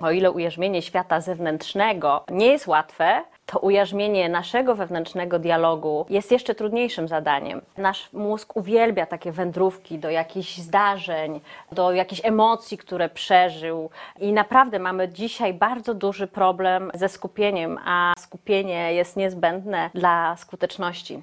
O ile ujarzmienie świata zewnętrznego nie jest łatwe, to ujarzmienie naszego wewnętrznego dialogu jest jeszcze trudniejszym zadaniem. Nasz mózg uwielbia takie wędrówki do jakichś zdarzeń, do jakichś emocji, które przeżył. I naprawdę mamy dzisiaj bardzo duży problem ze skupieniem, a skupienie jest niezbędne dla skuteczności.